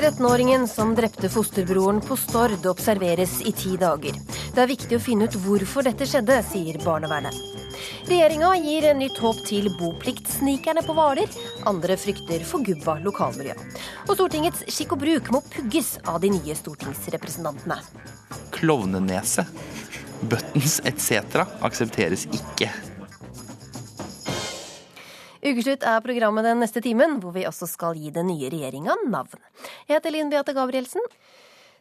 13-åringen som drepte fosterbroren på Stord, observeres i ti dager. Det er viktig å finne ut hvorfor dette skjedde, sier barnevernet. Regjeringa gir nytt håp til bopliktsnikerne på Hvaler. Andre frykter forgubba lokalmiljø. Og Stortingets skikk og bruk må pugges av de nye stortingsrepresentantene. Klovnenese, buttons etc. aksepteres ikke. Ukeslutt er programmet den neste timen, hvor vi også skal gi den nye regjeringa navn. Jeg heter Linn Beate Gabrielsen.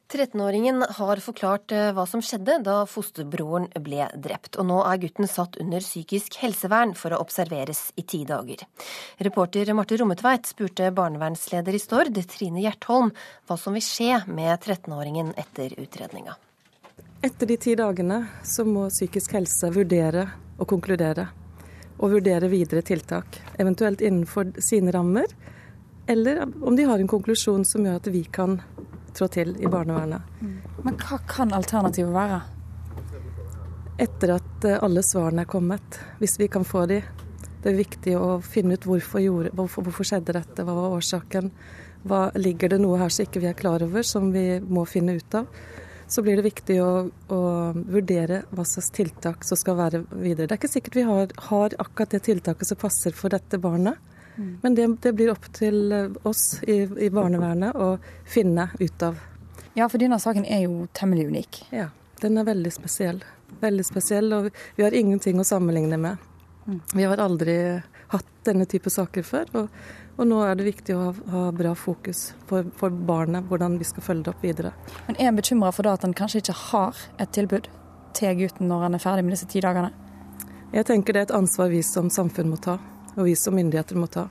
13-åringen har forklart eh, hva som skjedde da fosterbroren ble drept, og nå er gutten satt under psykisk helsevern for å observeres i ti dager. Reporter Marte Rommetveit spurte barnevernsleder i Stord, Trine Gjertholm, hva som vil skje med 13-åringen etter utredninga. Etter de ti dagene så må psykisk helse vurdere og konkludere og vurdere videre tiltak. Eventuelt innenfor sine rammer, eller om de har en konklusjon som gjør at vi kan trå til i barnevernet. Mm. Men hva kan alternativet være? Etter at eh, alle svarene er kommet, hvis vi kan få de. Det er viktig å finne ut hvorfor, gjorde, hvorfor, hvorfor skjedde dette, hva var årsaken. Hva, ligger det noe her som ikke vi er klar over, som vi må finne ut av så blir det viktig å, å, vurdere hva slags tiltak som skal være videre. Det er ikke sikkert vi har, har akkurat det tiltaket som passer for dette barnet. Mm. Men det, det, blir opp til oss i, i, barnevernet å finne ut av. Ja, for denne saken er jo temmelig unik. Ja, den er veldig spesiell. Veldig spesiell, og vi har ingenting å sammenligne med. Mm. Vi har aldri hatt denne type saker før. og og nå er det viktig å ha, ha bra fokus for, for, barnet, hvordan vi skal følge det opp videre. Men er en bekymra for at han kanskje ikke har et tilbud til gutten når han er ferdig med disse ti dagene? Jeg tenker det er et ansvar vi som samfunn må ta, og vi som myndigheter må ta.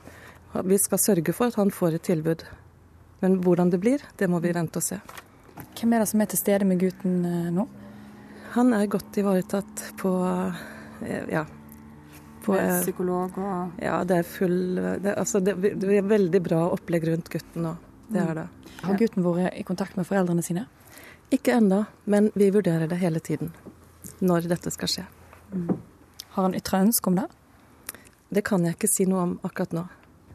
Vi skal sørge for at han får et tilbud. Men hvordan det blir, det må vi vente og se. Hvem er det som er til stede med gutten eh, nå? Han er godt ivaretatt på eh, ja, på psykolog og Ja, det er full det, altså det, det, er veldig bra opplegg rundt gutten nå. Det er det. Mm. Har gutten vært i kontakt med foreldrene sine? Ikke ennå, men vi vurderer det hele tiden. Når dette skal skje. Mm. Har han ytra ønske om det? Det kan jeg ikke si noe om akkurat nå.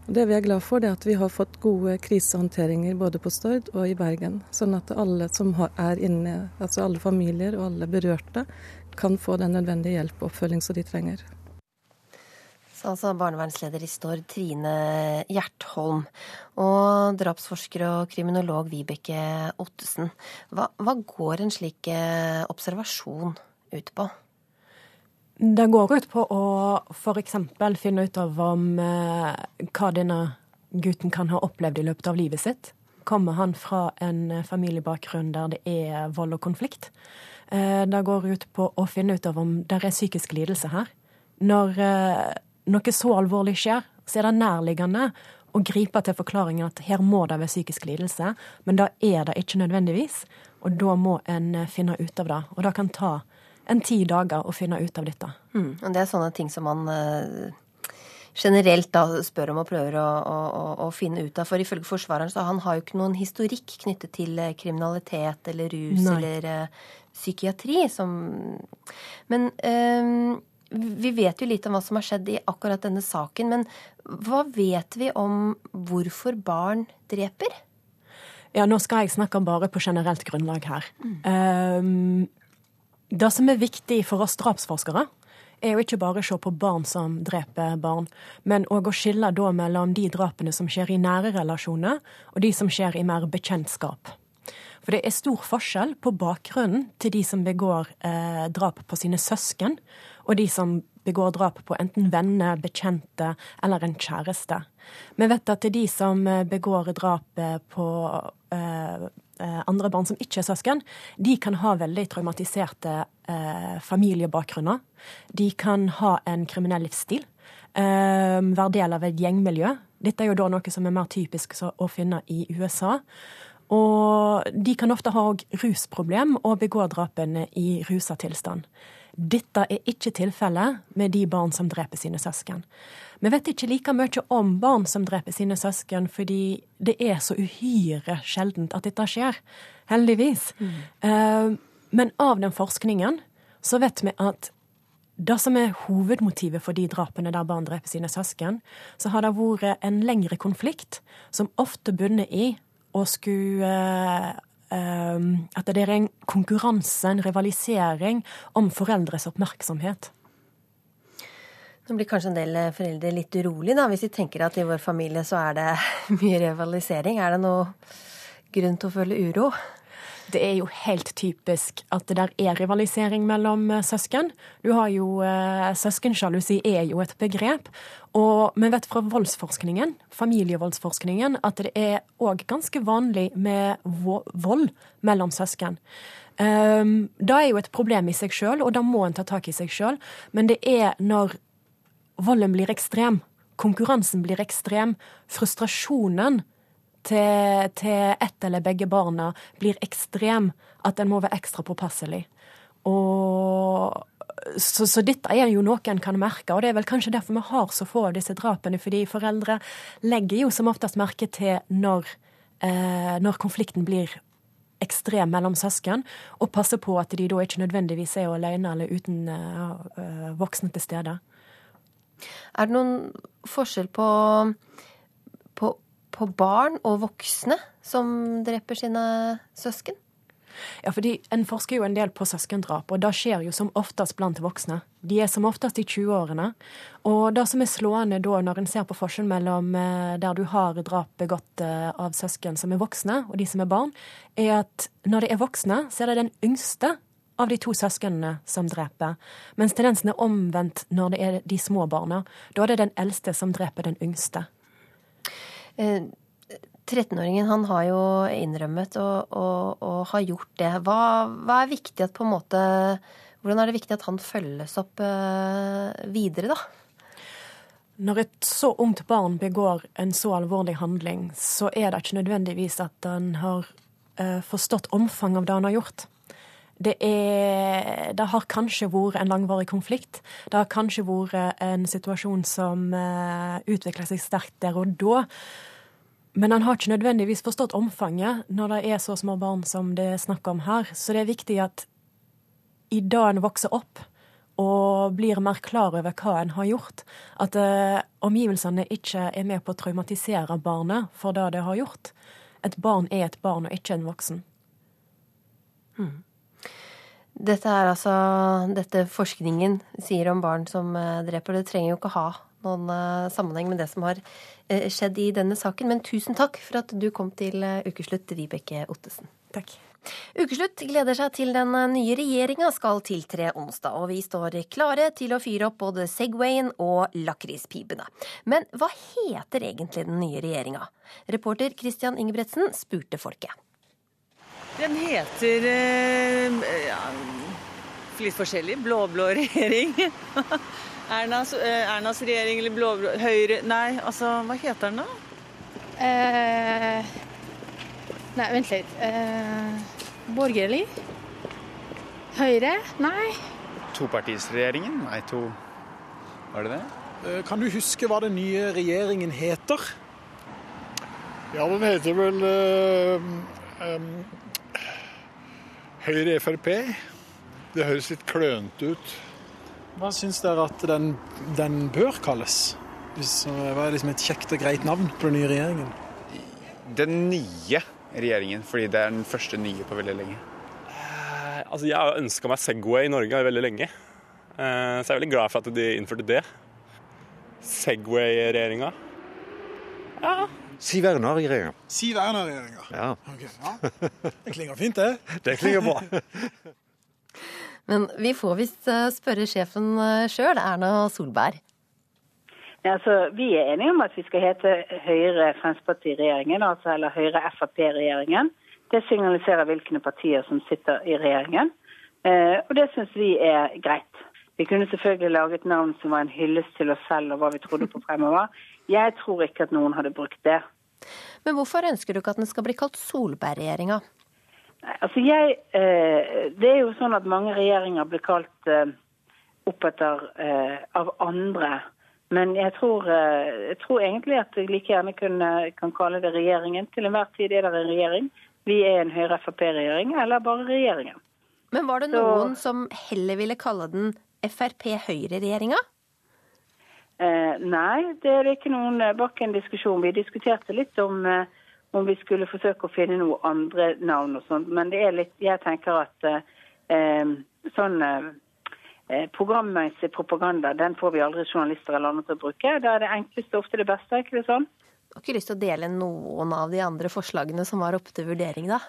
Det vi er glad for, det er at vi har fått gode krisehåndteringer både på Stord og i Bergen. Sånn at alle som er inne, altså alle familier og alle berørte, kan få den nødvendige hjelp og oppfølging som de trenger altså barnevernsleder i Stord, Trine Gjertholm. Og drapsforsker og kriminolog Vibeke Ottesen. Hva, hva går en slik eh, observasjon ut på? Det går ut på å f.eks. finne ut av om eh, hva denne gutten kan ha opplevd i løpet av livet sitt. Kommer han fra en familiebakgrunn der det er vold og konflikt? Eh, det går ut på å finne ut av om det er psykisk lidelse her. Når noe så alvorlig skjer, så er det nærliggende å gripe til forklaringen at her må det være psykisk lidelse, men da er det ikke nødvendigvis. Og da må en eh, finne ut av det. Og det kan ta en ti dager å finne ut av dette. Mm. Og det er sånne ting som man uh, generelt da spør om og prøver å, å, å, finne ut av. For ifølge forsvareren så han har jo ikke noen historikk knyttet til eh, kriminalitet eller rus Nei. eller uh, psykiatri. Som Men uh, vi vet jo litt om hva som har skjedd i akkurat denne saken, men hva vet vi om hvorfor barn dreper? Ja, nå skal jeg snakke bare på generelt grunnlag her. Mm. Um, det som er viktig for oss drapsforskere, er jo ikke bare å se på barn som dreper barn, men òg å skille mellom de drapene som skjer i nære relasjoner, og de som skjer i mer bekjentskap. For det er stor forskjell på bakgrunnen til de som begår eh, drap på sine søsken, og de som begår drap på enten venner, bekjente eller en kjæreste. Vi vet at det er de som eh, begår drap eh, på eh, eh, andre barn som ikke er søsken, de kan ha veldig traumatiserte eh, familiebakgrunner. De kan ha en kriminell livsstil. Eh, være del av et gjengmiljø. Dette er jo da noe som er mer typisk å finne i USA. Og de kan ofte ha rusproblem og begå drapene i rusa tilstand. Dette er ikke tilfellet med de barn som dreper sine søsken. Vi vet ikke like mye om barn som dreper sine søsken, fordi det er så uhyre sjeldent at dette skjer. Heldigvis. Mm. Uh, men av den forskningen så vet vi at det som er hovedmotivet for de drapene der barn dreper sine søsken, så har det vært en lengre konflikt som ofte bunner i å skulle At det er en konkurranse, en rivalisering, om foreldres oppmerksomhet. Nå blir kanskje en del foreldre litt urolig da, hvis de tenker at i vår familie så er det mye rivalisering. Er det noe grunn til å føle uro? Det er jo helt typisk at det der er rivalisering mellom eh, søsken. Du har jo eh, Søskensjalusi er jo et begrep. Og vi vet fra voldsforskningen, familievoldsforskningen, at det er òg ganske vanlig med vold mellom søsken. Um, det er jo et problem i seg sjøl, og da må en ta tak i seg sjøl. Men det er når volden blir ekstrem, konkurransen blir ekstrem, frustrasjonen til, til ett eller begge barna blir ekstrem, at en må være ekstra påpasselig. Og så, så, dette er jo noe en kan merke, og det er vel kanskje derfor vi har så få av disse drapene. Fordi foreldre legger jo som oftest merke til når, eh, når konflikten blir ekstrem mellom søsken, og passer på at de da ikke nødvendigvis er alene eller uten eh, voksne til stede. Er det noen forskjell på, på på barn og voksne som dreper sine søsken? Ja, fordi En forsker jo en del på søskendrap, og det skjer jo som oftest blant voksne. De er som oftest i 20-årene. Og det som er slående da, når en ser på forskjellen mellom eh, der du har drap begått eh, av søsken som er voksne, og de som er barn, er at når de er voksne, så er det den yngste av de to søsknene som dreper. Mens tendensen er omvendt når det er de små barna. Da er det den eldste som dreper den yngste. 13-åringen eh, han har jo innrømmet og, og, og har gjort det. Hva, hva, er viktig at på en måte Hvordan er det viktig at han følges opp uh, videre, da? Når et så ungt barn begår en så alvorlig handling, så er det ikke nødvendigvis at han har uh, forstått omfanget av det han har gjort. Det, er, det, har kanskje vært en langvarig konflikt. Det har kanskje vært en situasjon som uh, utvikler seg sterkt der og da. Men han har ikke nødvendigvis forstått omfanget når det er så små barn som det er snakk om her. Så det er viktig at i dag en vokser opp og blir mer klar over hva en har gjort, at uh, omgivelsene ikke er med på å traumatisere barnet for det det har gjort. Et barn er et barn og ikke en voksen. Hmm. Dette er altså dette forskningen sier om barn som eh, dreper. Det trenger jo ikke ha noen uh, sammenheng med det som har uh, skjedd i denne saken. Men tusen takk for at du kom til Ukeslutt, Vibeke Ottesen. Takk. Ukeslutt gleder seg til den nye regjeringa skal tiltre onsdag, og vi står klare til å fyre opp både Segwayen og lakrispipene. Men hva heter egentlig den nye regjeringa? Reporter Christian Ingebretsen spurte folket. Den heter ja, litt forskjellig. Blå-blå regjering. Ernas, eh, Ernas regjering eller blå-blå Høyre Nei, altså hva heter den da? Eh, nei, vent litt. Eh, borgerlig? Høyre? Nei. Topartisregjeringen? Nei, to Var det det? Eh, kan du huske hva den nye regjeringen heter? Ja, den heter vel øh, øh, Høyre Frp. Det høres litt klønete ut. Hva syns dere at den, den bør kalles? Hva er liksom et kjekt og greit navn på den nye regjeringen? Den nye regjeringen, fordi det er den første nye på veldig lenge. Eh, altså, Jeg har ønska meg Segway i Norge veldig lenge, eh, så jeg er veldig glad for at de innførte det. Segway-regjeringa. Ja. Siv Erna-regjeringa. Siv Erna-regjeringa. Ja. Okay, ja. Det klinger fint, det. Det klinger bra. Men vi får visst eh, spørre sjefen eh, sjøl, Erna Solberg. Ja, altså, vi er enige om at vi skal hete Høyre-Fremskrittsparti-regjeringen, altså eller Høyre-Frp-regjeringen. Det signaliserer hvilke partier som sitter i regjeringen. Eh, og det syns vi er greit. Vi kunne selvfølgelig laget navn som var en hyllest til oss selv og hva vi trodde på fremover. Jeg tror ikke at noen hadde brukt det. Men hvorfor ønsker du ikke at den skal bli kalt Solberg-regjeringa? Altså jeg, eh, Det er jo sånn at mange regjeringer blir kalt eh, opp etter eh, av andre. Men jeg tror, jeg tror egentlig at jeg like gjerne kunne, kan kalle det regjeringen. Til enhver tid er det en regjering. Vi er en Høyre-Frp-regjering, eller bare regjeringen. Men var det noen Så, som heller ville kalle den Frp-Høyre-regjeringa? Eh, nei, det er ikke noen bak en diskusjon. Vi diskuterte litt om, om vi skulle forsøke å finne noen andre navn og sånt. Men det er litt Jeg tenker at eh, sånn eh, programmessig propaganda, den får vi aldri journalister eller andre til å bruke. Da er det enkleste ofte det beste, er ikke det sånn? Du har ikke lyst til å dele noen av de andre forslagene som var oppe til vurdering, da?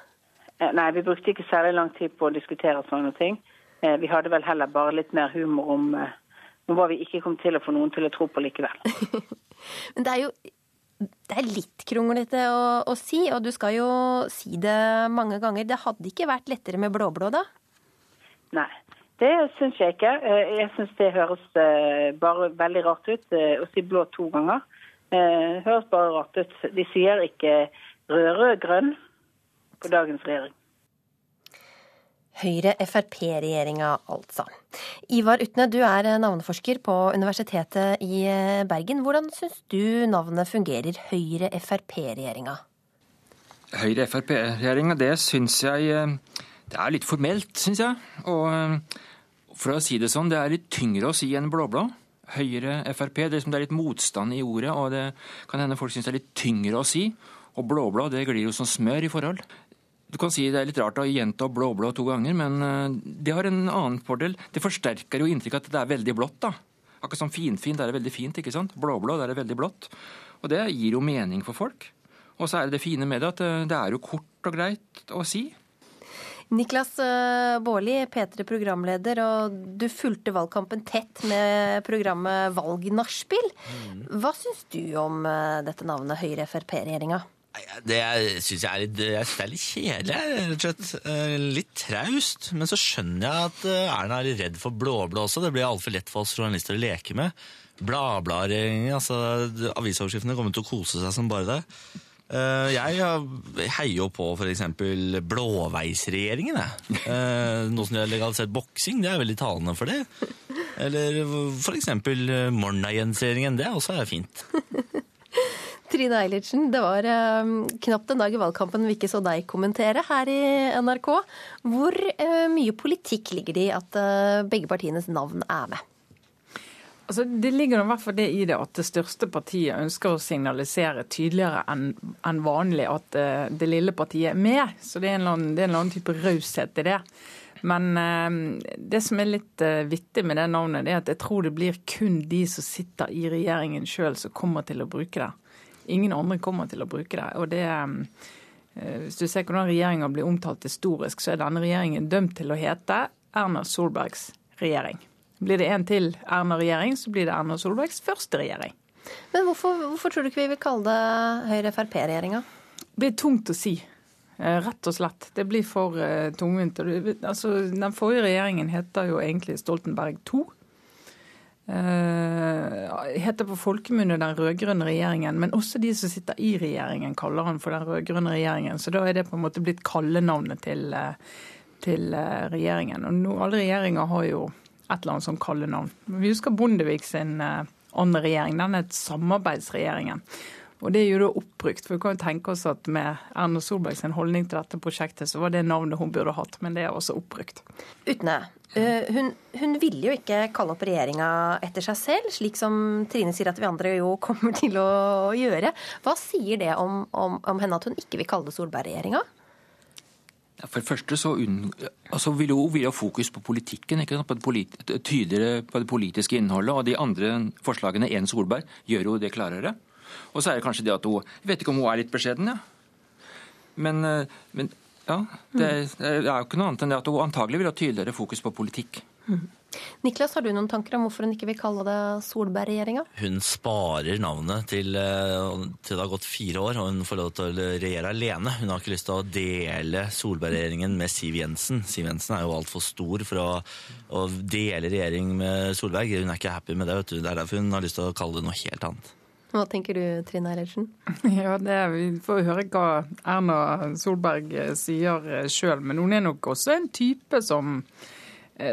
Eh, nei, vi brukte ikke særlig lang tid på å diskutere sånne ting. Eh, vi hadde vel heller bare litt mer humor om, eh, hva vi ikke kom til å få noen til å tro på likevel. Men det er jo det er litt kronglete å, å, si, og du skal jo si det mange ganger. Det hadde ikke vært lettere med blå-blå, da? Nei, det syns jeg ikke. Jeg syns det høres bare veldig rart ut å si blå to ganger. Det høres bare rart ut. De sier ikke rød-rød-grønn på dagens regjering. Høyre-Frp-regjeringa, altså. Ivar Utne, du er navneforsker på Universitetet i Bergen. Hvordan syns du navnet fungerer, Høyre-Frp-regjeringa? Høyre-Frp-regjeringa, det syns jeg eh, Det er litt formelt, syns jeg. Og eh, for å si det sånn, det er litt tyngre å si enn blå-blå. Høyre-Frp, det, liksom, det er litt motstand i ordet, og det kan hende folk syns det er litt tyngre å si. Og blå-blå, det glir jo som smør i forhold. Du kan si Det er litt rart å gjenta blå-blå to ganger, men eh, det har en annen fordel. Det forsterker jo inntrykket at det er veldig blått. da. Akkurat som finfint er det veldig fint. ikke sant? Blå-blå er det veldig blått. Og det gir jo mening for folk. Og så er det det fine med det at eh, det er jo kort og greit å si. Niklas eh, Baarli, P3-programleder, og du fulgte valgkampen tett med programmet Valgnachspiel. Mm. Hva syns du om dette navnet Høyre-Frp-regjeringa? Det syns jeg er litt, jeg synes det er litt kjedelig, rett og slett. Litt traust. Men så skjønner jeg at Erna er redd for blå-blå også. Det blir altfor lett for oss journalister å leke med. Bladbladregjeringen, altså avisoverskriftene kommer til å kose seg som bare det. Jeg heier jo på f.eks. blåveisregjeringen. Nå som de har legalisert boksing, det er veldig talende for det. Eller f.eks. Morna-Jens-regjeringen. Det også er fint. Trine Eilertsen, det var eh, knapt en dag i valgkampen vi ikke så deg kommentere her i NRK. Hvor eh, mye politikk ligger det i at eh, begge partienes navn er med? Altså, det ligger i hvert fall det i det at det største partiet ønsker å signalisere tydeligere enn en vanlig at uh, det lille partiet er med. Så det er en eller annen, en eller annen type raushet i det. Men uh, det som er litt uh, vittig med det navnet, det er at jeg tror det blir kun de som sitter i regjeringen sjøl som kommer til å bruke det. Ingen andre kommer til å bruke det. og det Hvis du ser hvordan regjeringa blir omtalt historisk, så er denne regjeringen dømt til å hete Erna Solbergs regjering. Blir det en til Erna-regjering, så blir det Erna Solbergs første regjering. Men hvorfor, hvorfor tror du ikke vi vil kalle det Høyre-Frp-regjeringa? Det blir tungt å si. Rett og slett. Det blir for tungvint. Altså, den forrige regjeringen heter jo egentlig Stoltenberg II. Uh, heter på folkemunne den rød-grønne regjeringen, men også de som sitter i regjeringen, kaller han for den rød-grønne regjeringen. Så da er det på en måte blitt kallenavnet til, uh, til uh, regjeringen. Og nå, alle regjeringer har jo et eller annet som kallenavn. Vi husker Bondevik sin andre regjering. Den er et samarbeidsregjeringen. Og det er jo da oppbrukt. For vi kan jo tenke oss at med Erna Solbergs holdning til dette prosjektet, så var det navnet hun burde hatt. Men det er også oppbrukt. Utne, hun, hun ville jo ikke kalle opp regjeringa etter seg selv, slik som Trine sier at vi andre jo kommer til å gjøre. Hva sier det om, om, om henne at hun ikke vil kalle det Solberg-regjeringa? For det første så altså vil hun vil ha fokus på politikken, ikke sant? På, det polit, tydeligere på det politiske innholdet. Og de andre forslagene enn Solberg gjør jo det klarere. Og så er det kanskje det at hun Jeg vet ikke om hun er litt beskjeden, ja. Men, men ja, det, det, er jo ikke noe annet enn det at hun antagelig vil ha tydeligere fokus på politikk. Mm. Niklas, har du noen tanker om hvorfor hun ikke vil kalle det Solberg-regjeringa? Hun sparer navnet til, til det har gått fire år og hun får lov til å regjere alene. Hun har ikke lyst til å dele Solberg-regjeringen med Siv Jensen. Siv Jensen er jo altfor stor for å, å, dele regjering med Solberg. Hun er ikke happy med det. vet du. Det er derfor hun har lyst til å kalle det noe helt annet. Hva tenker du, Trine Eilertsen? Ja, det, Vi får høre hva Erna Solberg sier sjøl, men hun er nok også en type som,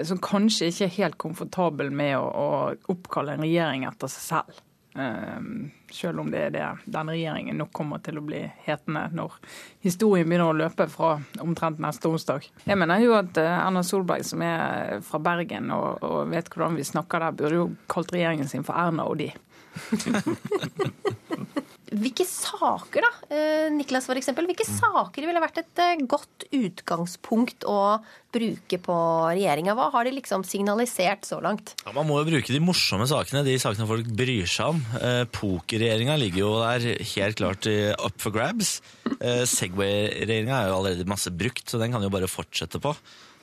som kanskje ikke er helt komfortabel med å, å oppkalle en regjering etter seg selv. Um, selv om det er det den regjeringen nok kommer til å bli hetende når historien begynner å løpe fra omtrent neste onsdag. Jeg mener jo at Erna Solberg, som er fra Bergen og, og vet hvordan vi snakker der, burde jo kalt regjeringen sin for Erna og de. Hvilke saker, da, eh, Niklas for eksempel, hvilke saker ville vært et eh, godt utgangspunkt å bruke på regjeringa? Hva har de liksom signalisert så langt? Ja, Man må jo bruke de morsomme sakene, de sakene folk bryr seg om. Eh, Pokerregjeringa ligger jo der helt klart up for grabs. Eh, Segway-regjeringa er jo allerede masse brukt, så den kan jo bare fortsette på.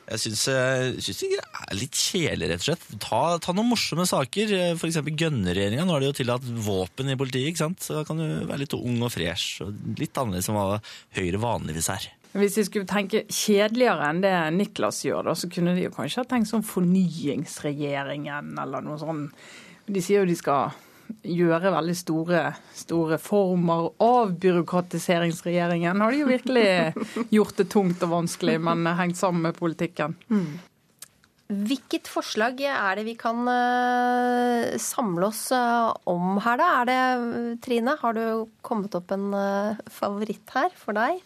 Jeg syns, eh, det er litt kjedelig, rett og slett. Ta, ta noen morsomme saker. F.eks. For eksempel Gønnerregjeringa. Nå har de jo tillatt våpen i politiet, ikke sant. Så da kan du være litt ung og fresh. Og litt annerledes enn hva Høyre vanligvis er. Hvis de skulle tenke kjedeligere enn det Niklas gjør, da, så kunne de jo kanskje ha tenkt sånn Fornyingsregjeringen eller noe sånn. De sier jo de skal gjøre veldig store, store former. Avbyråkratiseringsregjeringen har de jo virkelig gjort det tungt og vanskelig, men hengt sammen med politikken. Hvilket forslag er det vi kan eh, samle oss eh, om her, da? Er det, Trine, har du kommet opp en eh, favoritt her for deg?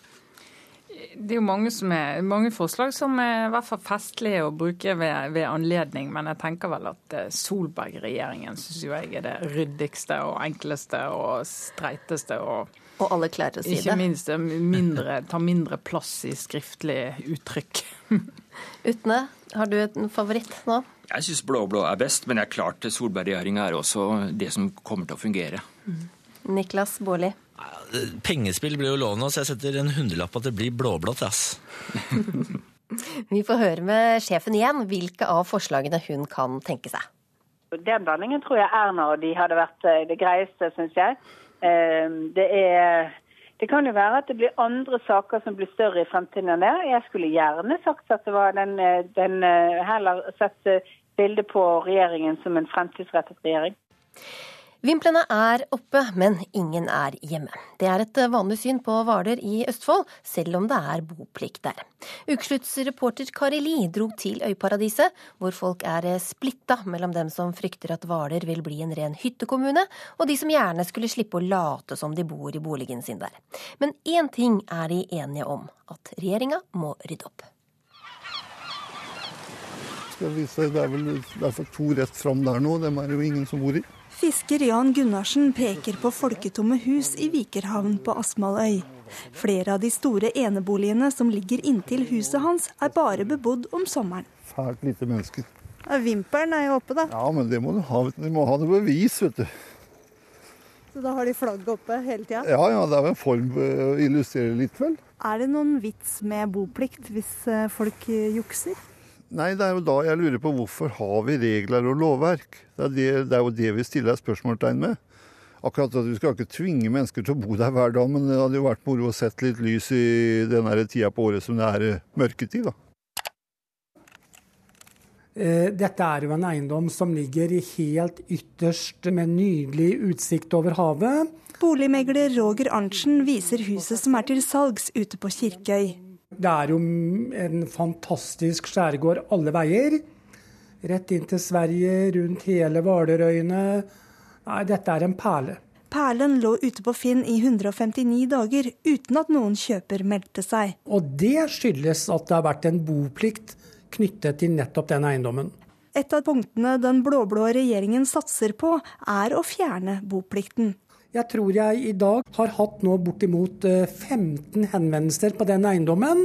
Det er jo mange, som er, mange forslag som er i hvert fall festlige å bruke ved, ved anledning, men jeg tenker vel at eh, Solberg-regjeringen syns jo jeg er det ryddigste og enkleste og streiteste. og Og alle klarer å si ikke det. minst mindre, tar mindre plass i skriftlig uttrykk. Utne, har du en favoritt nå? Jeg syns blå-blå er best, men det er klart Solberg-regjeringa er også det som kommer til å fungere. Niklas Baarli. Pengespill blir jo lov nå, så jeg setter en hundrelapp på at det blir blåblått. ass. Vi får høre med sjefen igjen hvilke av forslagene hun kan tenke seg. Den blandingen tror jeg Erna og de hadde vært eh, det greieste, syns jeg. Eh, Det, er, det kan jo være at det blir andre saker som blir større i fremtiden enn det. Jeg skulle gjerne sagt at det var den, eh, den eh, heller sett bildet på regjeringen som en fremtidsrettet regjering. Vimplene er oppe, men ingen er hjemme. Det er et vanlig syn på Hvaler i Østfold, selv om det er boplikt der. Ukesluttsreporter Kari Li dro til Øyparadiset, hvor folk er splitta mellom dem som frykter at Hvaler vil bli en ren hyttekommune, og de som gjerne skulle slippe å late som de bor i boligen sin der. Men én ting er de enige om, at regjeringa må rydde opp. Skal vi se, det er vel i hvert to rett fram der nå, dem er det jo ingen som bor i. Fisker Jan Gunnarsen peker på folketomme hus i Vikerhavn på Asmaløy. Flere av de store eneboligene som ligger inntil huset hans, er bare bebodd om sommeren. Fælt lite mennesker. Vimpelen er jo oppe, da. Ja, men det må du ha. du. De må ha noe bevis, vet du. Så da har de flagget oppe hele tida. Ja, ja, det er en form eh, å illustrere litt, vel. Er det noen vits med boplikt hvis eh, folk eh, jukser? Nei, det er jo da jeg lurer på hvorfor har vi regler og lovverk? Det er, det, det er jo det vi stiller spørsmålstegn med. Akkurat at Vi skal ikke tvinge mennesker til å bo der hver dag, men det hadde jo vært moro å sett litt lys i den tida på året som det er eh, mørketid. da. Eh, Dette er jo en eiendom som ligger helt ytterst med nydelig utsikt over havet. Boligmegler Roger Arntzen viser huset som er til salgs ute på Kirkøy. Det er jo en fantastisk skjærgård alle veier. Rett inn til Sverige, rundt hele Hvalerøyene. Nei, dette er en perle. Perlen lå ute på Finn i 159 dager uten at noen kjøper meldte seg. Og det skyldes at det har vært en boplikt knyttet til nettopp den eiendommen. Et av punktene den blå-blå regjeringen satser på, er å fjerne boplikten. Jeg tror jeg i dag har hatt nå bortimot eh, 15 henvendelser på den eiendommen.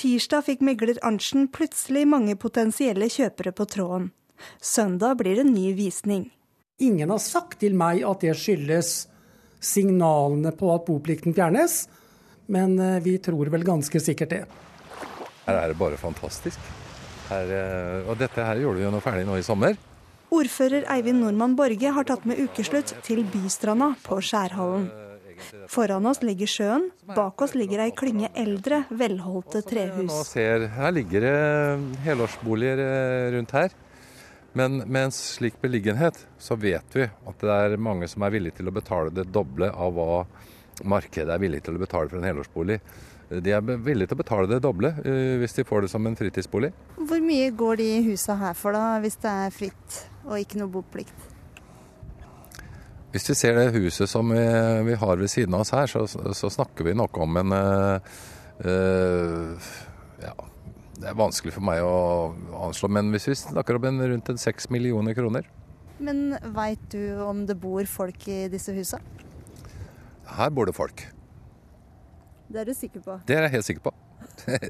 Tirsdag fikk megler Arntzen plutselig mange potensielle kjøpere på tråden. Søndag blir det ny visning. Ingen har sagt til meg at det skyldes signalene på at boplikten fjernes, men eh, vi tror vel ganske sikkert det. Her er det bare fantastisk. Her, eh, og dette her gjorde vi jo noe ferdig nå i sommer. Ordfører Eivind Normann Borge har tatt med ukeslutt til Bystranda på Skjærhallen. Foran oss ligger sjøen, bak oss ligger ei klynge eldre, velholdte trehus. ser, her ligger det helårsboliger eh, rundt her. Men med en slik beliggenhet så vet vi at det er mange som er villige til å betale det doble av hva markedet er villig til å betale for en helårsbolig. De er villige til å betale det doble eh, hvis de får det som en fritidsbolig. Hvor mye går de husa her for da, hvis det er fritt og ikke noe boplikt? Hvis vi ser det huset som vi, vi har ved siden av oss her, så, så snakker vi noe om en eh, Ja, det er vanskelig for meg å anslå, men hvis vi snakker om en rundt seks millioner kroner Men veit du om det bor folk i disse husa? Her bor det folk. Det er du sikker på? Det er jeg helt sikker på.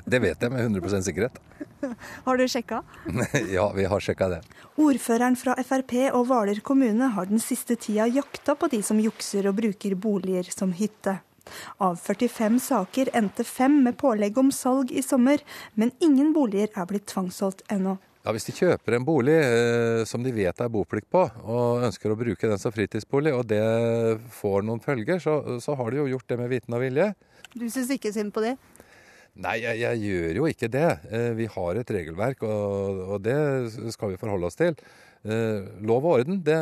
Det vet jeg med 100% sikkerhet. Har du sjekka? Ja, vi har sjekka det. Ordføreren fra Frp og Hvaler kommune har den siste tida jakta på de som jukser og bruker boliger som hytte. Av 45 saker endte fem med pålegg om salg i sommer, men ingen boliger er blitt tvangssolgt ennå. Ja, Hvis de kjøper en bolig eh, som de vet er boplikt på, og ønsker å bruke den som fritidsbolig, og det får noen følger, så, så har de jo gjort det med viten og vilje. Du syns ikke synd på det? Nei, jeg, jeg gjør jo ikke det. Eh, vi har et regelverk, og, og det skal vi forholde oss til. Eh, lov og orden, det,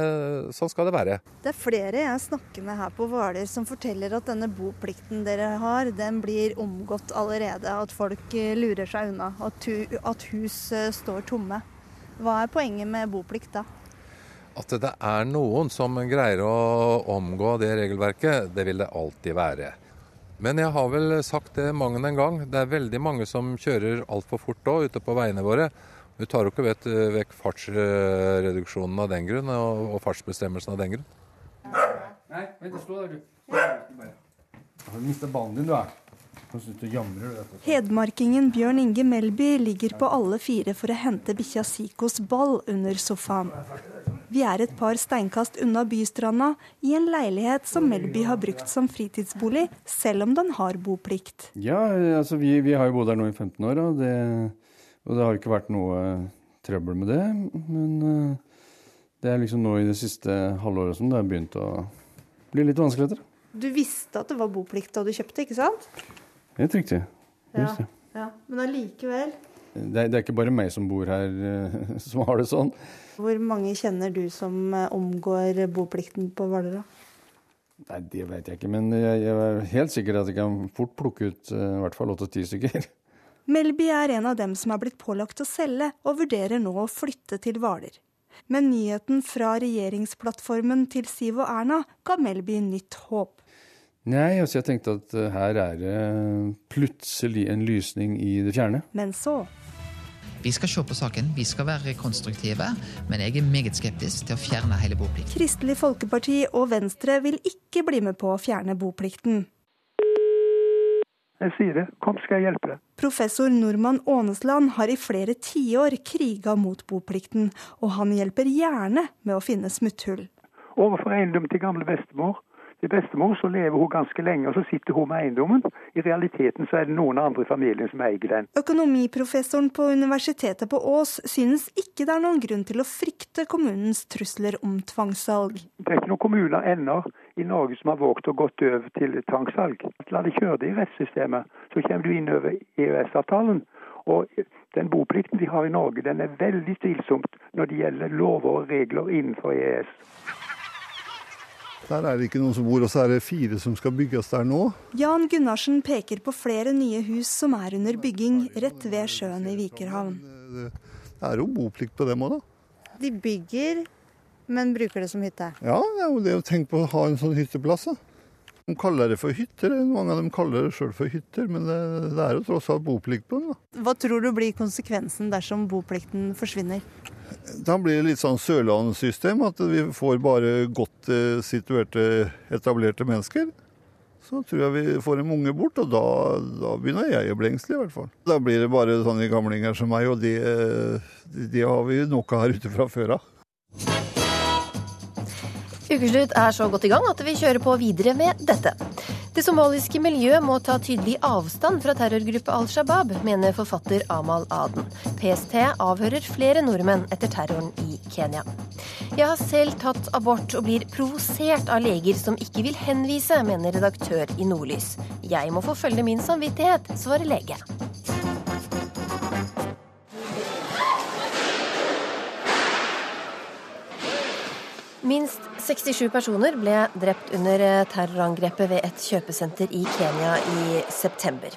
sånn skal det være. Det er flere jeg snakker med her på Hvaler som forteller at denne boplikten dere har, den blir omgått allerede. At folk eh, lurer seg unna. At, at hus eh, står tomme. Hva er poenget med boplikt da? At det er noen som greier å omgå det regelverket, det vil det alltid være. Men jeg har vel sagt det mang en gang. Det er veldig mange som kjører altfor fort òg ute på veiene våre. Du tar jo ikke vet, vekk fartsreduksjonen av den grunn, og, og fartsbestemmelsen av den grunn. Nei, vent, slå deg, du. Du har mista ballen din, du er. Hedmarkingen Bjørn Inge Melby ligger på alle fire for å hente bikkja Sikos ball under sofaen. Vi er et par steinkast unna bystranda, i en leilighet som Melby har brukt som fritidsbolig, selv om den har boplikt. Ja, altså vi, vi har jo bodd her nå i 15 år, og det, og det har ikke vært noe trøbbel med det. Men eh, det er liksom nå i det siste halvåret som det har begynt å bli litt vanskeligheter. Du visste at det var boplikt da du kjøpte, ikke sant? Helt riktig. Ja, ja. Men allikevel. Det, det er ikke bare meg som bor her eh, som har det sånn. Hvor mange kjenner du som eh, omgår boplikten på Hvaler? Nei, Det vet jeg ikke, men jeg, jeg er helt sikker at jeg kan fort plukke ut eh, i hvert fall åtte-ti stykker. Melby er en av dem som er blitt pålagt å selge, og vurderer nå å flytte til Hvaler. Men nyheten fra regjeringsplattformen til Siv og Erna ga Melby nytt håp. Nei, altså jeg tenkte at eh, her er det plutselig en lysning i det fjerne. Men så Vi skal se på saken, vi skal være konstruktive, men jeg er meget skeptisk til å fjerne hele boplikten. Kristelig Folkeparti og Venstre vil ikke bli med på å fjerne boplikten. Jeg sier det. Kom, skal jeg hjelpe deg. Professor Normann Aanesland har i flere tiår kriga mot boplikten, og han hjelper gjerne med å finne smutthull. Overfor eiendom til gamle bestemor. Til bestemor så lever hun ganske lenge, og så sitter hun med eiendommen. I realiteten så er det noen andre i familien som eier den. Økonomiprofessoren på Universitetet på Ås synes ikke det er noen grunn til å frykte kommunens trusler om tvangssalg. Det er ikke noen kommuner ennå i Norge som har våget å gått over til tvangssalg. La det kjøre det i rettssystemet, så kommer du inn over EØS-avtalen. Og den boplikten vi har i Norge, den er veldig tvilsomt når det gjelder lover og regler innenfor EØS. Der er det ikke noen som bor, og så er det fire som skal bygges der nå. Jan Gunnarsen peker på flere nye hus som er under bygging rett ved sjøen i Vikerhavn. Det er jo boplikt på dem òg, da. De bygger, men bruker det som hytte? Ja, det er jo det å tenke på å ha en sånn hytteplass. da. De kaller det for hytter, mange av dem kaller det sjøl for hytter, men det, det er jo tross alt boplikt på dem. da. Hva tror du blir konsekvensen dersom boplikten forsvinner? Da blir det litt sånn Sørlandssystem, at vi får bare godt eh, situerte, etablerte mennesker. Så tror jeg vi får en unge bort, og da, da begynner jeg å bli engstelig i hvert fall. Da blir det bare sånne gamlinger som meg, og de, de har vi av her ute fra før av. Ukeslutt er så godt i gang at vi kjører på videre med dette. Det somaliske miljøet må ta tydelig avstand fra terrorgruppe Al Shabaab, mener forfatter Amal Aden. PST avhører flere nordmenn etter terroren i Kenya. Jeg har selv tatt abort og blir provosert av leger som ikke vil henvise, mener redaktør i Nordlys. Jeg må få følge min samvittighet, svarer lege. Minst 67 personer ble drept under terrorangrepet ved et kjøpesenter i Kenya i september.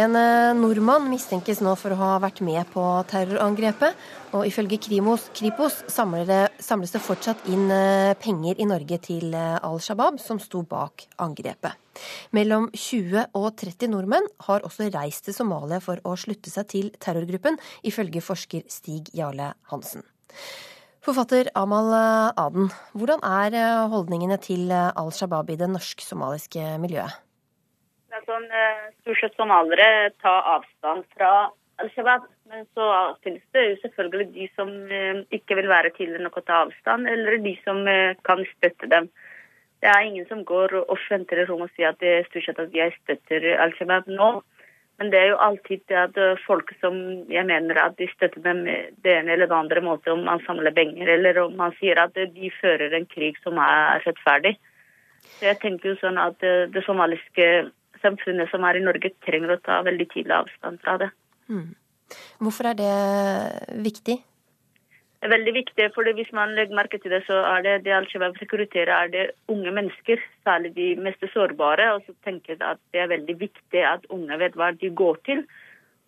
En eh, nordmann mistenkes nå for å ha vært med på terrorangrepet. Og ifølge Krimos, Kripos samles det fortsatt inn eh, penger i Norge til eh, Al Shabaab, som sto bak angrepet. Mellom 20 og 30 nordmenn har også reist til Somalia for å slutte seg til terrorgruppen, ifølge forsker Stig Jarle Hansen. Forfatter Amal Aden, hvordan er holdningene til Al Shabaab i det norsk-somaliske miljøet? Det er sånn, Stort sett somaliere tar avstand fra Al Shabaab. Men så finnes det jo selvfølgelig de som ikke vil være tidligere nok å ta avstand, eller de som kan støtte dem. Det er ingen som går offentlig rom og sier at det stort sett at jeg støtter Al Shabaab nå. Men det er jo alltid det at folk som jeg mener at de støtter dem det ene eller det andre måte, om man samler penger, eller om man sier at de fører en krig som er rettferdig. Så jeg tenker jo sånn at det somaliske samfunnet som er i Norge, trenger å ta veldig tidlig avstand fra det. Mm. Hvorfor er det viktig? Er veldig viktig, for hvis man legger merke til det, så er det det Al-Shabaab rekrutterer, er det unge mennesker. Særlig de mest sårbare. Og så tenker jeg at det er veldig viktig at unge vet hva de går til.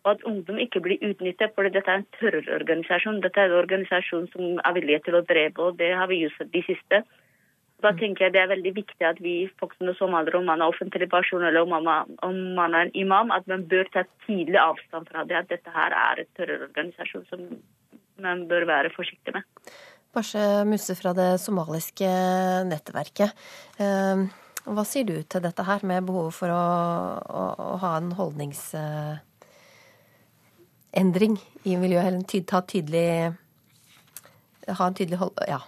Og at ungdom ikke blir utnyttet, for dette er en terrororganisasjon. Dette er en organisasjon som er villig til å drepe, og det har vi gjort de siste. Da tenker jeg det er veldig viktig at vi folk som aldri, om man er offentlig person eller om man, om man er en imam, at man bør ta tidlig avstand fra det. At dette her er en terrororganisasjon som man bør være forsiktig med. Barshe Musse fra det somaliske nettverket. Hva sier du til dette her, med behovet for å, å, å ha en holdningsendring i miljøet? Eller ty, ta tydelig Ha en tydelig hold... Ja.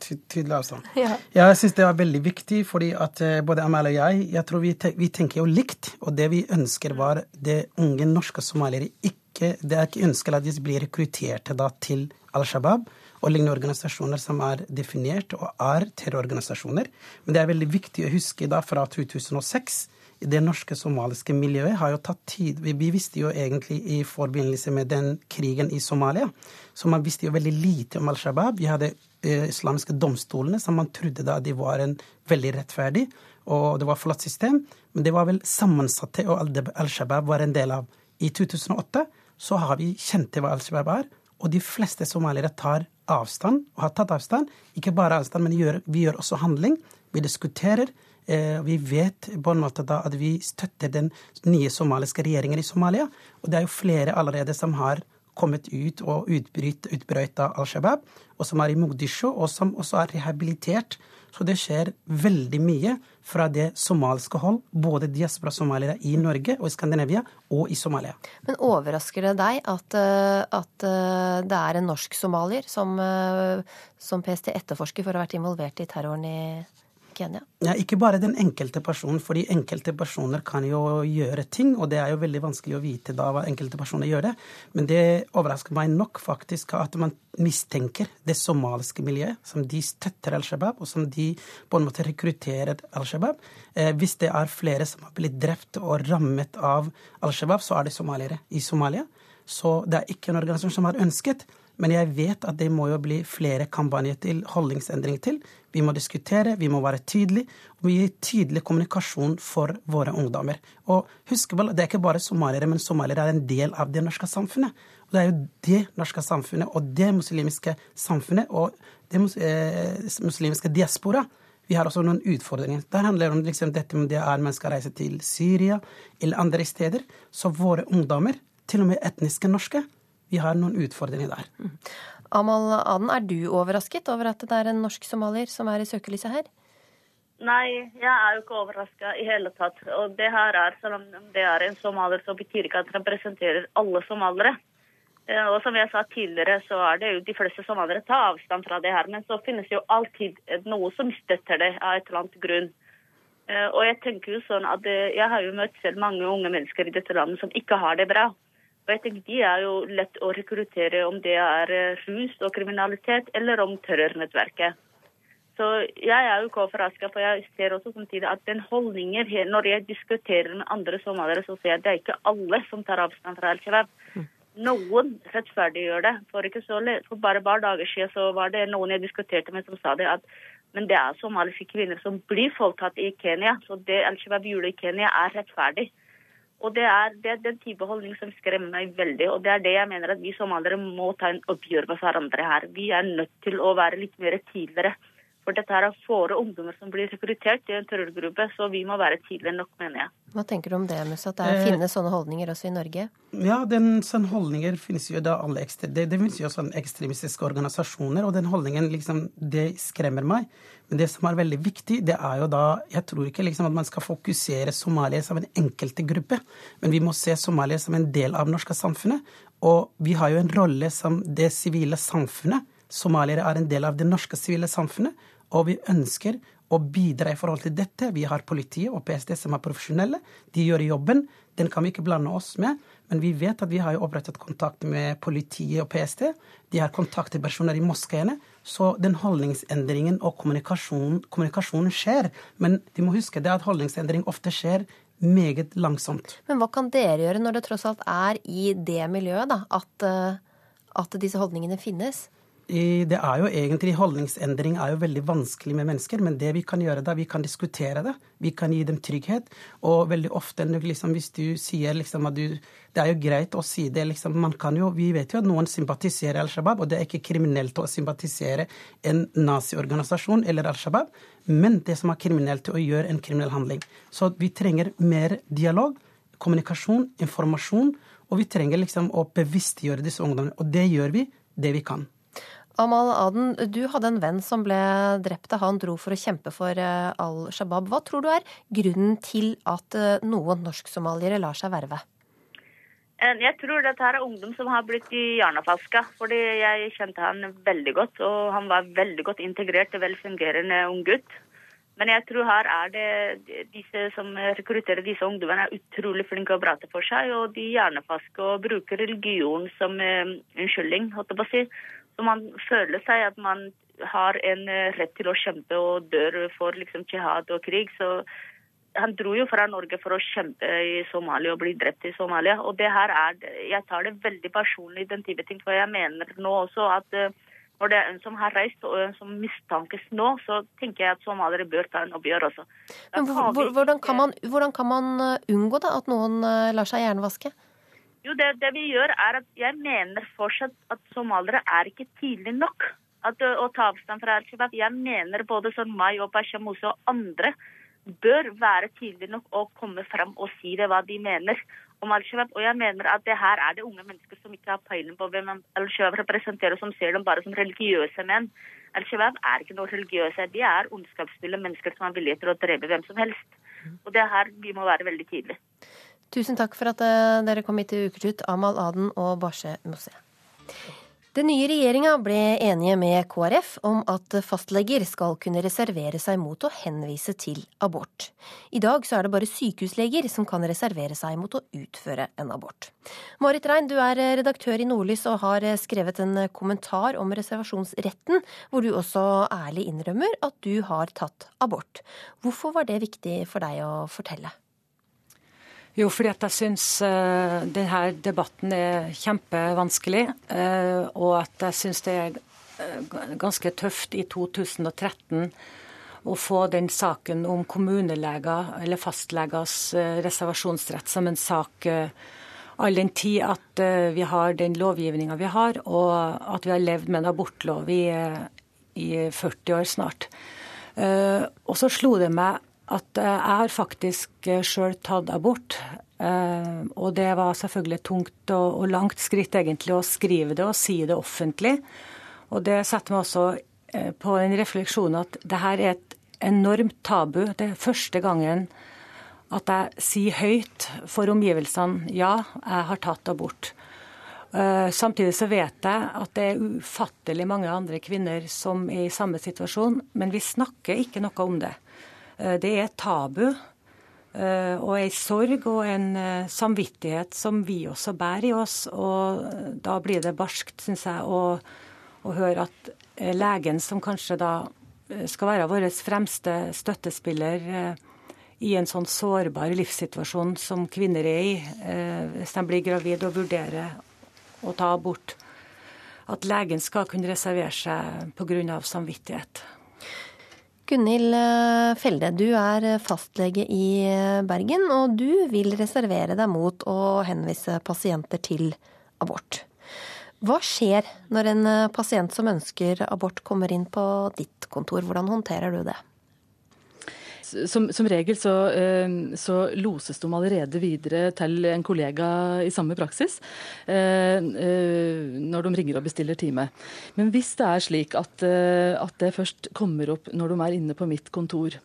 Tydelig avstand. Ja. Jeg syns det er veldig viktig, fordi at både Amal og jeg jeg tror vi, te, vi tenker jo likt. Og det vi ønsker, var det unge norske somaliere ikke Det er ikke ønskelig at de blir rekrutterte da til Al Shabaab og lignende organisasjoner som er definert og er terrororganisasjoner. Men det er veldig viktig å huske da fra 2006 det norske somaliske miljøet har jo tatt tid. Vi, vi visste jo egentlig i forbindelse med den krigen i Somalia, så man visste jo veldig lite om Al Shabaab. Vi hadde eh, islamiske domstolene som man trodde da de var en veldig rettferdig, og det var flott system. Men det var vel sammensatte, og Al Shabaab var en del av. I 2008 så har vi kjent til hva Al Shabaab er, og de fleste somaliere tar avstand, og har tatt avstand. Ikke bare avstand, men gjør, vi gjør også handling. Vi diskuterer. Vi vet på en måte da at vi støtter den nye somaliske regjeringen i Somalia. Og det er jo flere allerede som har kommet ut og utbrøt av Al Shabaab, og som er i Mogadishu, og som også er rehabilitert. Så det skjer veldig mye fra det somaliske hold, både diaspora-somaliere i Norge og i Skandinavia, og i Somalia. Men overrasker det deg at, at det er en norsk somalier som, som PST etterforsker for å ha vært involvert i terroren i Kenya? Ja, ikke bare den enkelte personen, fordi enkelte personer kan jo gjøre ting, og det er jo veldig vanskelig å vite da hva enkelte personer gjør det. Men det overrasker meg nok faktisk at man mistenker det somaliske miljøet, som de støtter Al Shabaab, og som de på en måte rekrutterer Al Shabaab. Eh, hvis det er flere som har blitt drept og rammet av Al Shabaab, så er det somaliere i Somalia. Så det er ikke en organisasjon som har ønsket. Men jeg vet at det må jo bli flere kampanjer til, holdningsendringer til. Vi må diskutere, vi må være tydelige, og vi gir tydelig kommunikasjon for våre ungdommer. Og husk vel, det er ikke bare somaliere, men somaliere er en del av det norske samfunnet. Og det er jo det norske samfunnet og det muslimske samfunnet og det muslimske diaspora vi har også noen utfordringer. Der handler det om liksom dette med det er man skal reise til Syria eller andre steder. Så våre ungdommer, til og med etniske norske, vi har noen utfordringer der. Amal Aden, er du overrasket over at det er en norsk somalier som er i søkelyset her? Nei, jeg er jo ikke overraska i hele tatt. Og det her er, selv om det er en somalier, så betyr ikke at det representerer alle somaliere. Og som jeg sa tidligere, så er det jo de fleste somaliere tar avstand fra det her. Men så finnes jo alltid noe som støtter det av et eller annet grunn. Og jeg tenker jo sånn at jeg har jo møtt selv mange unge mennesker i dette landet som ikke har det bra. Og jeg tenker De er jo lett å rekruttere om det er rus og kriminalitet, eller om terrornettverket. Så jeg er jo ikke overraska, for jeg ser også samtidig at den holdningen Når jeg diskuterer med andre somaliere, så ser jeg at det er ikke alle som tar avstand fra Al Shabaab. Noen rettferdiggjør det. For, så, for bare et par dager siden så var det noen jeg diskuterte med som sa det at men det er somaliske kvinner som blir voldtatt i Kenya. Så det Al Shabaab gjorde i Kenya, er rettferdig. Og det er, det er, den type holdning som skremmer meg veldig. Og det er det jeg mener at vi somaliere må ta en oppgjør med hverandre her. Vi er nødt til å være litt mer tidligere. For dette her er våre ungdommer som blir rekruttert til en terrorgruppe, så vi må være tidligere nok, mener jeg. Hva tenker du om det, Musa? At det Eh, finnes sånne holdninger også i Norge? Ja, den sånne holdninger finnes jo da alle ekstre, det, det finnes jo sånne ekstremistiske organisasjoner, og den holdningen liksom, det skremmer meg. Men det som er veldig viktig, det er jo da Jeg tror ikke liksom at man skal fokusere Somalia som en enkelte gruppe, men vi må se Somalia som en del av det norske samfunnet. Og vi har jo en rolle som det sivile samfunnet. Somaliere er en del av det norske sivile samfunnet, og vi ønsker å bidra i forhold til dette. Vi har politiet og PST som er profesjonelle. De gjør jobben. Den kan vi ikke blande oss med. Men vi vet at vi har opprettet kontakt med politiet og PST. De har kontaktpersoner i moskeene. Så den holdningsendringen og kommunikasjonen, kommunikasjonen skjer. Men de må huske det at holdningsendring ofte skjer meget langsomt. Men hva kan dere gjøre når det tross alt er i det miljøet da, at, eh, at disse holdningene finnes? Det er jo egentlig Holdningsendring er jo veldig vanskelig med mennesker, men det vi kan gjøre da, vi kan diskutere det. Vi kan gi dem trygghet. Og veldig ofte liksom, hvis du sier liksom at du Det er jo greit å si det. liksom, man kan jo, Vi vet jo at noen sympatiserer Al Shabaab, og det er ikke kriminelt å sympatisere en naziorganisasjon eller Al Shabaab, men det som er kriminelt, er å gjøre en kriminell handling. Så vi trenger mer dialog, kommunikasjon, informasjon, og vi trenger liksom å bevisstgjøre disse ungdommene. Og det gjør vi, det vi kan. Amal Aden, du hadde en venn som ble drept da han dro for å kjempe for eh, Al Shabaab. Hva tror du er grunnen til at eh, noen norsk-somaliere lar seg verve? Eh, Jeg tror dette her er ungdom som har blitt i hjernefaska. Fordi jeg kjente han veldig godt, og han var veldig godt integrert og velfungerende ung gutt. Men jeg tror her er det disse som rekrutterer disse ungdommene, er utrolig flinke å prate for seg. Og de hjernevasker og bruker religion som unnskyldning, holdt jeg på å si. Så man føler seg at man har en eh, rett til å kjempe og dør for liksom jihad og krig. Så han dro jo fra Norge for å kjempe i Somalia og bli drept i Somalia. Og det her er Jeg tar det veldig personlig, den type ting. For jeg mener nå også at eh, når det er en som har reist, og en som mistankes nå, så tenker jeg at somaliere bør ta en oppgjør også. Hvordan, kan man, hvordan kan man eh, unngå da, at noen lar seg hjernevaske? Jo, det, det vi gjør er at jeg mener fortsatt at somaliere er ikke tidlig nok at, å ta avstand fra Al Shabaab. Jeg mener både sånn meg og Pasha Mose og andre bør være tidlig nok å komme fram og si det hva de mener om Al Shabaab. Og jeg mener at det her er det unge mennesker som ikke har peiling på hvem Al Shabaab representerer, som ser dem bare som religiøse menn. Al Shabaab er ikke noe religiøse. De er ondskapsfulle mennesker som har vilje til å drepe hvem som helst. Og det er her vi må være veldig tydelige. Tusen takk for at eh, dere kom hit til Ukeslutt, Amal Aden og Barse Mosse. Den nye regjeringa ble enige med KrF om at fastleger skal kunne reservere seg mot å henvise til abort. I dag så er det bare sykehusleger som kan reservere seg mot å utføre en abort. Marit Rein, du er redaktør i Nordlys og har skrevet en kommentar om reservasjonsretten, hvor du også ærlig innrømmer at du har tatt abort. Hvorfor var det viktig for deg å fortelle? Jo, fordi at jeg syns uh, denne debatten er kjempevanskelig. Uh, og at jeg syns det er uh, ganske tøft i 2013 å få den saken om kommuneleger eller fastlegers reservasjonsrett som en sak all den tid at vi har den lovgivninga vi har, og at vi har levd med en abortlov i, i 40 år snart. og så slo det meg at jeg har faktisk sjøl tatt abort. Og det var selvfølgelig tungt og, langt skritt egentlig å skrive det og si det offentlig. Og det setter meg også på en refleksjon at det her er et enormt tabu. Det er første gangen at jeg sier høyt for omgivelsene ja, jeg har tatt abort. Samtidig så vet jeg at det er ufattelig mange andre kvinner som er i samme situasjon, men vi snakker ikke noe om det. Det er et tabu. Og ei sorg og en samvittighet som vi også bærer i oss. Og da blir det barskt, syns jeg, å, å, høre at legen, som kanskje da skal være vår fremste støttespiller i en sånn sårbar livssituasjon som kvinner er i, hvis de blir gravid og vurderer å ta abort, at legen skal kunne reservere seg pga. samvittighet. Gunhild Felde, du er fastlege i Bergen, og du vil reservere deg mot å henvise pasienter til abort. Hva skjer når en eh, pasient som ønsker abort kommer inn på ditt kontor? Hvordan håndterer du det? Som, som, regel så, eh, så, loses de allerede videre til en kollega i samme praksis eh, når de ringer og bestiller time. Men hvis det er slik at, at det først kommer opp når de er inne på mitt kontor,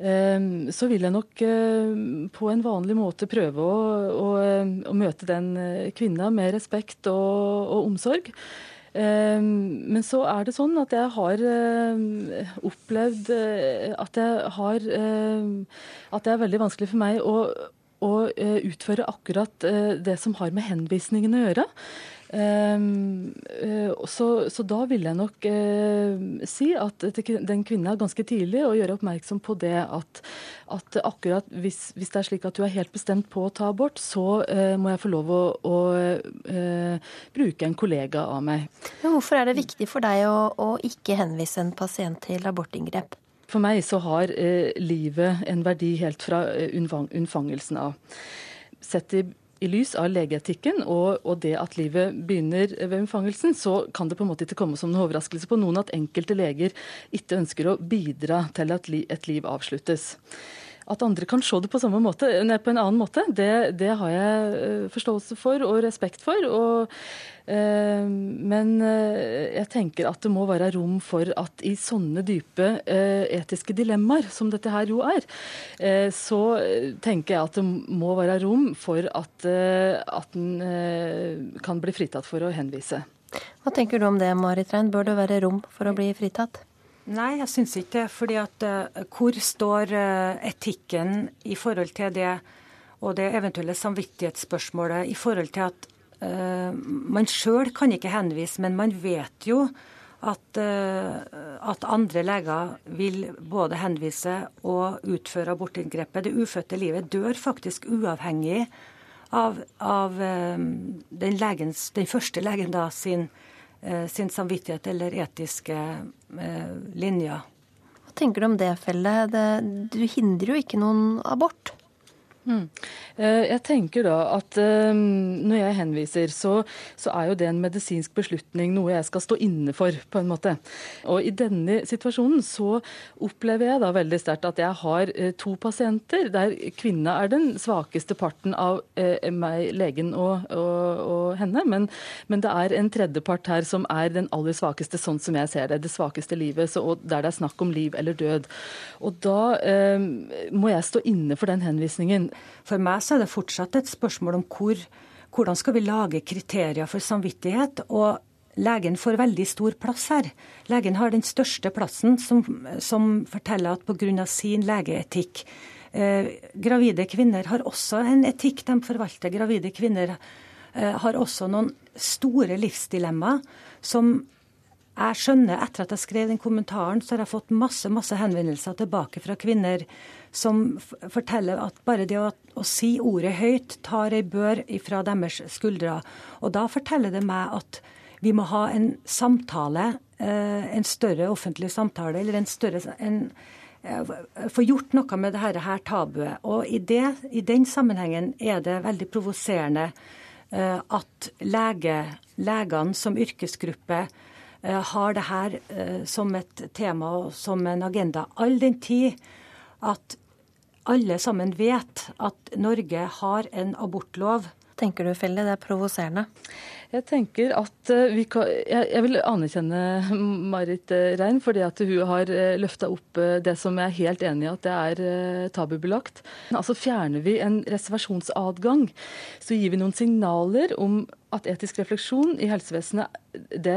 så vil jeg nok eh, på en vanlig måte prøve å, å, å møte den eh, kvinna med respekt og, og, omsorg. Ehm, men så er det sånn at jeg har eh, opplevd at jeg har At det er veldig vanskelig for meg å, å utføre akkurat det som har med henvisningen å gjøre. Um, uh, så, så, da vil jeg nok uh, si at den kvinnen er ganske tidlig å gjøre oppmerksom på det at, at akkurat hvis, hvis, det er slik at du er helt bestemt på å ta abort, så uh, må jeg få lov å, å bruke en kollega av meg. Men hvorfor er det viktig for deg å, å ikke henvise en pasient til abortinngrep? For meg så har livet en verdi helt fra unnfangelsen av. Sett i i lys av legeetikken og, og, det at livet begynner ved unnfangelsen, så kan det på en måte ikke komme som en overraskelse på noen at enkelte leger ikke ønsker å bidra til at et liv avsluttes. At andre kan se det på, måte, nei, på en annen måte, det, det, har jeg eh, forståelse for og respekt for. Og, men eh, jeg tenker at det må være rom for at i sånne dype eh, etiske dilemmaer, som dette her jo er, eh, så tenker jeg at det må være rom for at, eh, at en kan bli fritatt for å henvise. Hva tenker du om det, Marit Rein? Bør det være rom for å bli fritatt? Nei, jeg syns ikke det. fordi at hvor står etikken i forhold til det, og det eventuelle samvittighetsspørsmålet i forhold til at man sjøl kan ikke henvise, men man vet jo at, at, andre leger vil både henvise og utføre abortinngrepet. Det ufødte livet dør faktisk uavhengig av, av den, legens, den, første legen da sin Eh, sin samvittighet eller etiske eh, linjer. Hva tenker du om det, Felle? Det, du hindrer jo ikke noen abort. Mm. Eh, jeg tenker da at um, når jeg henviser, så, så, er jo det en medisinsk beslutning noe jeg skal stå inne for, på en måte. Og i denne situasjonen så opplever jeg da veldig sterkt at jeg har uh, to pasienter der kvinna er den svakeste parten av uh, meg, legen og, og, og henne, men, men, det er en tredjepart her som er den aller svakeste, sånn som jeg ser det. Det svakeste livet, så, der det er snakk om liv eller død. Og da eh, må jeg stå inne for den henvisningen. For meg så er det fortsatt et spørsmål om hvor, hvordan skal vi lage kriterier for samvittighet. og Legen får veldig stor plass her. Legen har den største plassen, som, som forteller at pga. sin legeetikk eh, Gravide kvinner har også en etikk de forvalter. Gravide kvinner eh, har også noen store livsdilemmaer som jeg skjønner etter at jeg skrev den kommentaren, så har jeg fått masse masse henvendelser tilbake fra kvinner som forteller at bare det å, å si ordet høyt tar ei bør ifra deres skuldre. Og da forteller det meg at vi må ha en samtale, eh, en større offentlig samtale, eller en større en, eh, få gjort noe med dette her tabuet. Og i, det, i den sammenhengen er det veldig provoserende eh, at lege, legene som yrkesgruppe har det her som et tema og som en agenda. All den tid at alle sammen vet at Norge har en abortlov. Tenker du, Felle, det er provoserende? Jeg tenker at eh, vi kan, jeg, jeg vil anerkjenne Marit eh, Rein fordi at hun har eh, løfta opp det som jeg er helt enig i at det er tabubelagt. Altså Fjerner vi en reservasjonsadgang, så gir vi noen signaler om at etisk refleksjon i helsevesenet, det,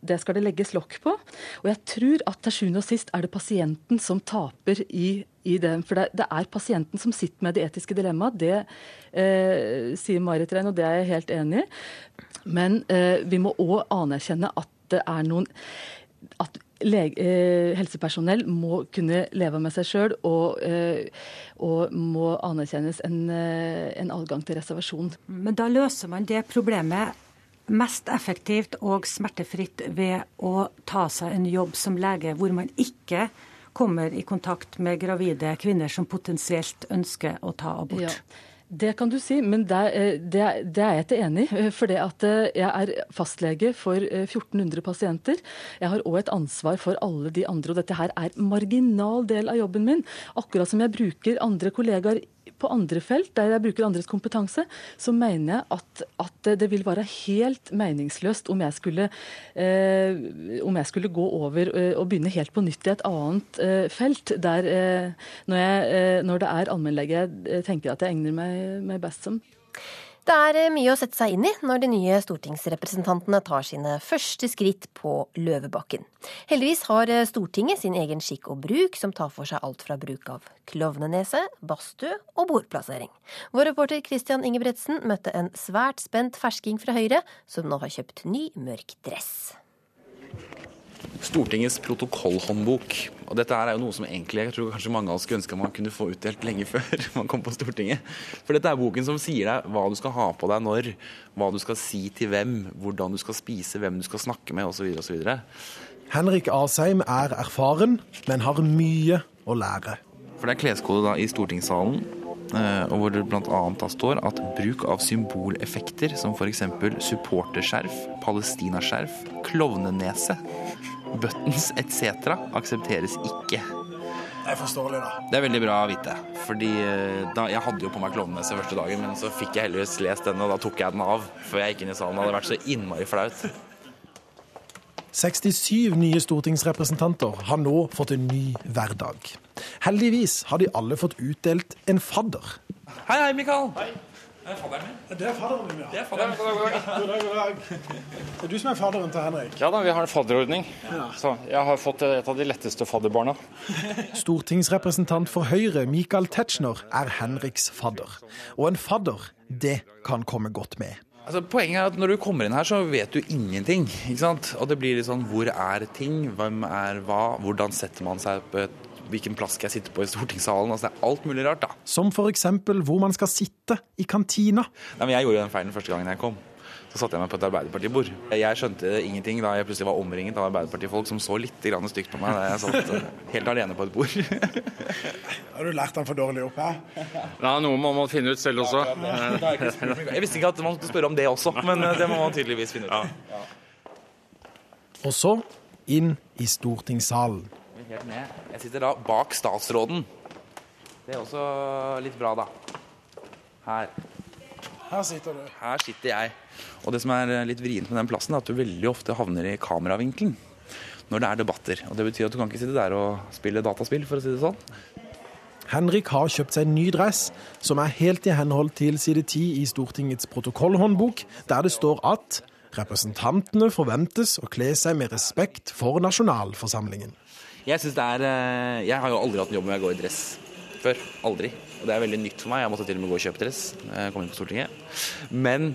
det, skal det legges lokk på. Og jeg tror at til sjuende og sist er det pasienten som taper i, i det. For det, det, er pasienten som sitter med det etiske dilemmaet. Det eh, sier Marit Rein, og det er jeg helt enig i. Men eh, vi må òg anerkjenne at det er noen at lege, eh, helsepersonell må kunne leve med seg sjøl, og, eh, og, må anerkjennes en, eh, en, adgang til reservasjon. Men da løser man det problemet mest effektivt og smertefritt ved å ta seg en jobb som lege hvor man ikke kommer i kontakt med gravide kvinner som potensielt ønsker å ta abort. Ja. Det kan du si, men det, eh, det, det er jeg ikke enig i. For det at eh, jeg er fastlege for 1400 pasienter. Jeg har òg et ansvar for alle de andre, og dette her er marginal del av jobben min. Akkurat som jeg bruker andre kollegaer på andre felt, der jeg bruker andres kompetanse, så mener jeg at, at det vil være helt meningsløst om jeg skulle, eh, om jeg skulle gå over eh, og begynne helt på nytt i et annet eh, felt, der eh, når, jeg, eh, når, det er allmennlege jeg tenker at jeg egner meg, meg best som. Det er eh, mye å sette seg inn i når de nye stortingsrepresentantene tar sine første skritt på Løvebakken. Heldigvis har eh, Stortinget sin egen skikk og bruk, som tar for seg alt fra bruk av klovnenese, badstue og bordplassering. Vår reporter Christian Ingebretsen møtte en svært spent fersking fra Høyre, som nå har kjøpt ny, mørk dress. Stortingets protokollhåndbok. Og dette er jo noe som egentlig jeg tror kanskje mange av oss skulle ønske man kunne få utdelt lenge før man kom på Stortinget. For dette er boken som sier deg hva du skal ha på deg når, hva du skal si til hvem, hvordan du skal spise, hvem du skal snakke med osv. osv. Henrik Asheim er erfaren, men har mye å lære. For det er kleskode da i stortingssalen, eh, og hvor det bl.a. står at bruk av symboleffekter som f.eks. supporterskjerf, palestinaskjerf, klovnenese buttons etc. aksepteres ikke. Det er forståelig, da. Det er veldig bra å vite. Fordi eh, da, Jeg hadde jo på meg klovnenese første dagen, men så fikk jeg heldigvis lest den, og da tok jeg den av før jeg gikk inn i salen. Det hadde vært så innmari flaut. 67 nye stortingsrepresentanter har nå fått en ny hverdag. Heldigvis har de alle fått utdelt en fadder. Hei, hei, Mikael. Hei. Det er fadderen min. Det er fadderen din, ja. Det er fadderen. God dag, god dag. God dag. Det er du som er fadderen til Henrik? Ja da, vi har en fadderordning. Ja. Så jeg har fått et av de letteste fadderbarna. Stortingsrepresentant for Høyre, Michael Tetzschner, er Henriks fadder. Og en fadder, det kan komme godt med. Altså, poenget er at når du kommer inn her, så vet du ingenting. ikke sant? Og det blir litt sånn hvor er ting, hvem er hva, hvordan setter man seg på et hvilken plass skal jeg sitte på i stortingssalen. altså Det er alt mulig rart, da. Som f.eks. hvor man skal sitte i kantina. Nei, men Jeg gjorde den feilen første gangen jeg kom. Så satte jeg meg på et Arbeiderpartibord. Jeg skjønte ingenting da jeg plutselig var omringet av Arbeiderpartifolk som så litt stygt på meg da jeg satt eh, helt alene på et bord. Har du lært den for dårlig opp her? Ja, noe må man finne ut selv også. Jeg visste ikke at man skulle spørre om det også, men eh, det må man tydeligvis finne ut. Og så inn i stortingssalen. Jeg sitter da bak statsråden. Det er også litt bra, da. Her. Her sitter du. Her sitter jeg. Og det som er litt vrient med den plassen, er at du veldig ofte havner i kameravinkelen når det er debatter. Og Det betyr at du kan ikke sitte der og spille dataspill, for å si det sånn. Henrik har kjøpt seg en ny dress, som er helt i henhold til side 10 i Stortingets protokollhåndbok, der det står at representantene forventes å kle seg med respekt for nasjonalforsamlingen. Jeg er Jeg har jo aldri hatt en jobb hvor jeg går i dress før. Aldri. Og det er veldig nytt for meg. Jeg måtte til og med gå og kjøpe dress jeg kom inn på Stortinget. Men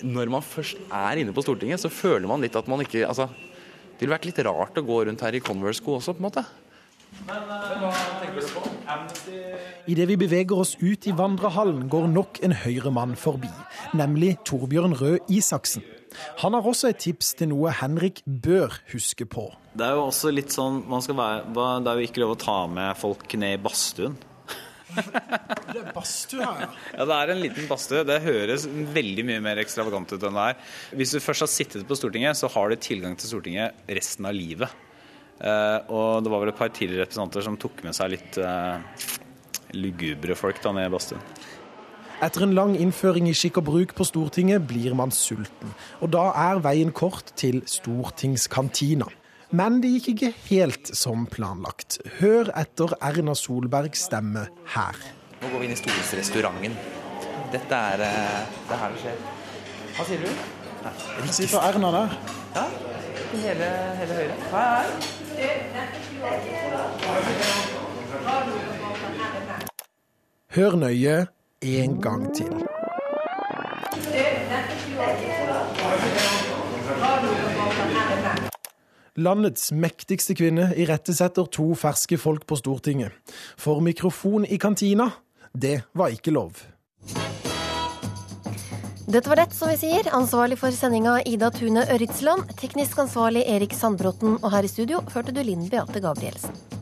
når man først er inne på Stortinget, så føler man litt at man ikke Altså, det ville vært litt rart å gå rundt her i Converse-sko også, på en måte. Men hva tenker du på? Idet vi beveger oss ut i vandrehallen, går nok en høyre mann forbi, nemlig Torbjørn Røe Isaksen. Han har også et tips til noe Henrik bør huske på. Det er jo også litt sånn være, Det er jo ikke lov å ta med folk ned i badstuen. det er badstue her, ja. Ja, det er en liten badstue. Det høres veldig mye mer ekstravagant ut enn det er. Hvis du først har sittet på Stortinget, så har du tilgang til Stortinget resten av livet. Uh, og det var vel et par tidligere representanter som tok med seg litt uh, lugubre folk da ned i badstuen. Etter en lang innføring i skikk og bruk på Stortinget blir man sulten. Og da er veien kort til stortingskantina. Men det gikk ikke helt som planlagt. Hør etter Erna Solbergs stemme her. Nå går vi inn i stortingsrestauranten. Dette er eh, det er her det skjer. Hva sier du? Nei, Sitter Erna der? Ja. Hele, hele Høyre. Hei. Hør nøye en gang til. Landets mektigste kvinne irettesetter to ferske folk på Stortinget. For mikrofon i kantina, det var ikke lov. Dette var det, som vi sier. Ansvarlig for sendinga Ida Tune Øritsland. Teknisk ansvarlig Erik Sandbråten. Og her i studio førte du Linn Beate Gabrielsen.